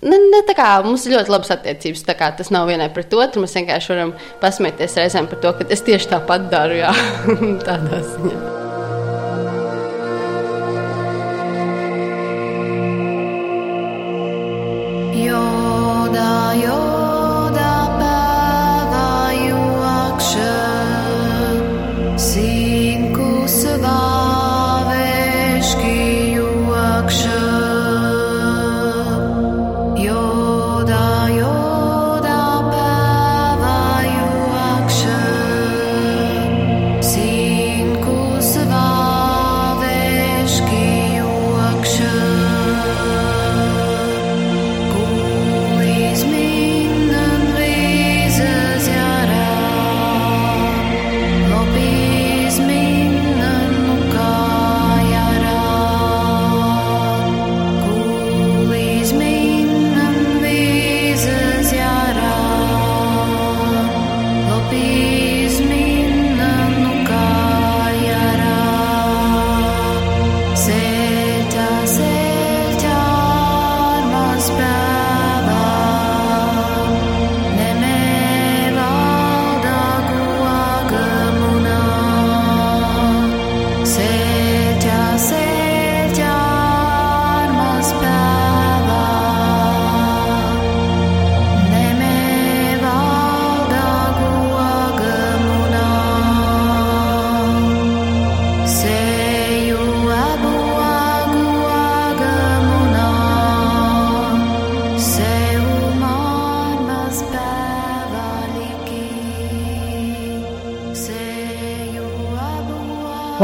Ne, ne tā kā mums ir ļoti labas attiecības. Tas nav vienai pret otru. Mēs vienkārši varam pasmieties reizēm par to, ka es tieši tāpat daru. Jā, tādā ziņā.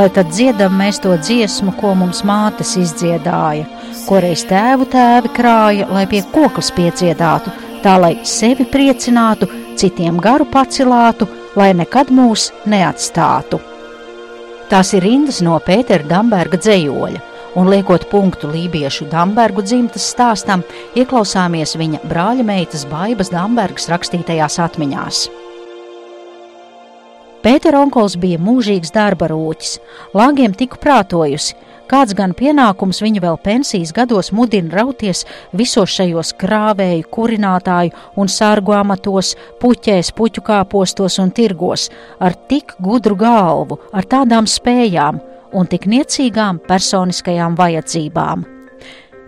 Vai tad dziedam mēs to dziesmu, ko mums mātes izdziedāja, ko reiz tēvu tēvi krāja, lai pie koklas piedziedātu, tā lai sevi priecinātu, citiem garu pacilātu, lai nekad mūs neatstātu. Tās ir rindas no Pētera Damberga dzējoļa, un liekot punktu lībiešu Dambergu dzimtas stāstam, ieklausāmies viņa brāļa meitas Baibas Dambergas rakstītajās atmiņās. Pētera onkulis bija mūžīgs darba rūķis, lāgiem tiku prātojusi, kāds gan pienākums viņa vēl pensijas gados mudina rauties visos šajos krāvēju, kurinātāju un sārgu amatos, puķēs, puķu kāpostos un tirgos, ar tik gudru galvu, ar tādām spējām un tik niecīgām personiskajām vajadzībām.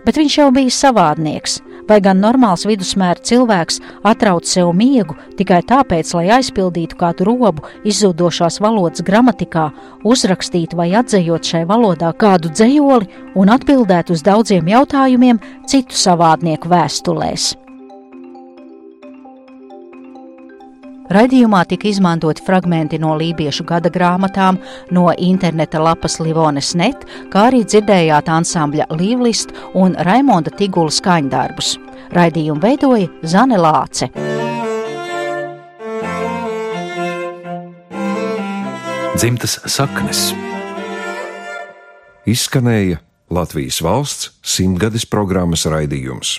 Bet viņš jau bija savādnieks, vai gan normāls vidusmēra cilvēks atrauc sev miegu tikai tāpēc, lai aizpildītu kādu robu izzudošās valodas gramatikā, uzrakstītu vai atzējot šai valodā kādu dzējoli un atbildētu uz daudziem jautājumiem citu savādnieku vēstulēs. Raidījumā tika izmantoti fragmenti no lībiešu gada grāmatām, no interneta lapas Livones net, kā arī dzirdējāt ansambļa Līvlist un Raimonda Tigula skaņdarbus. Raidījumu veidoja Zane Lāce. Dzimtas saknes Izskanēja Latvijas valsts simtgades programmas raidījums.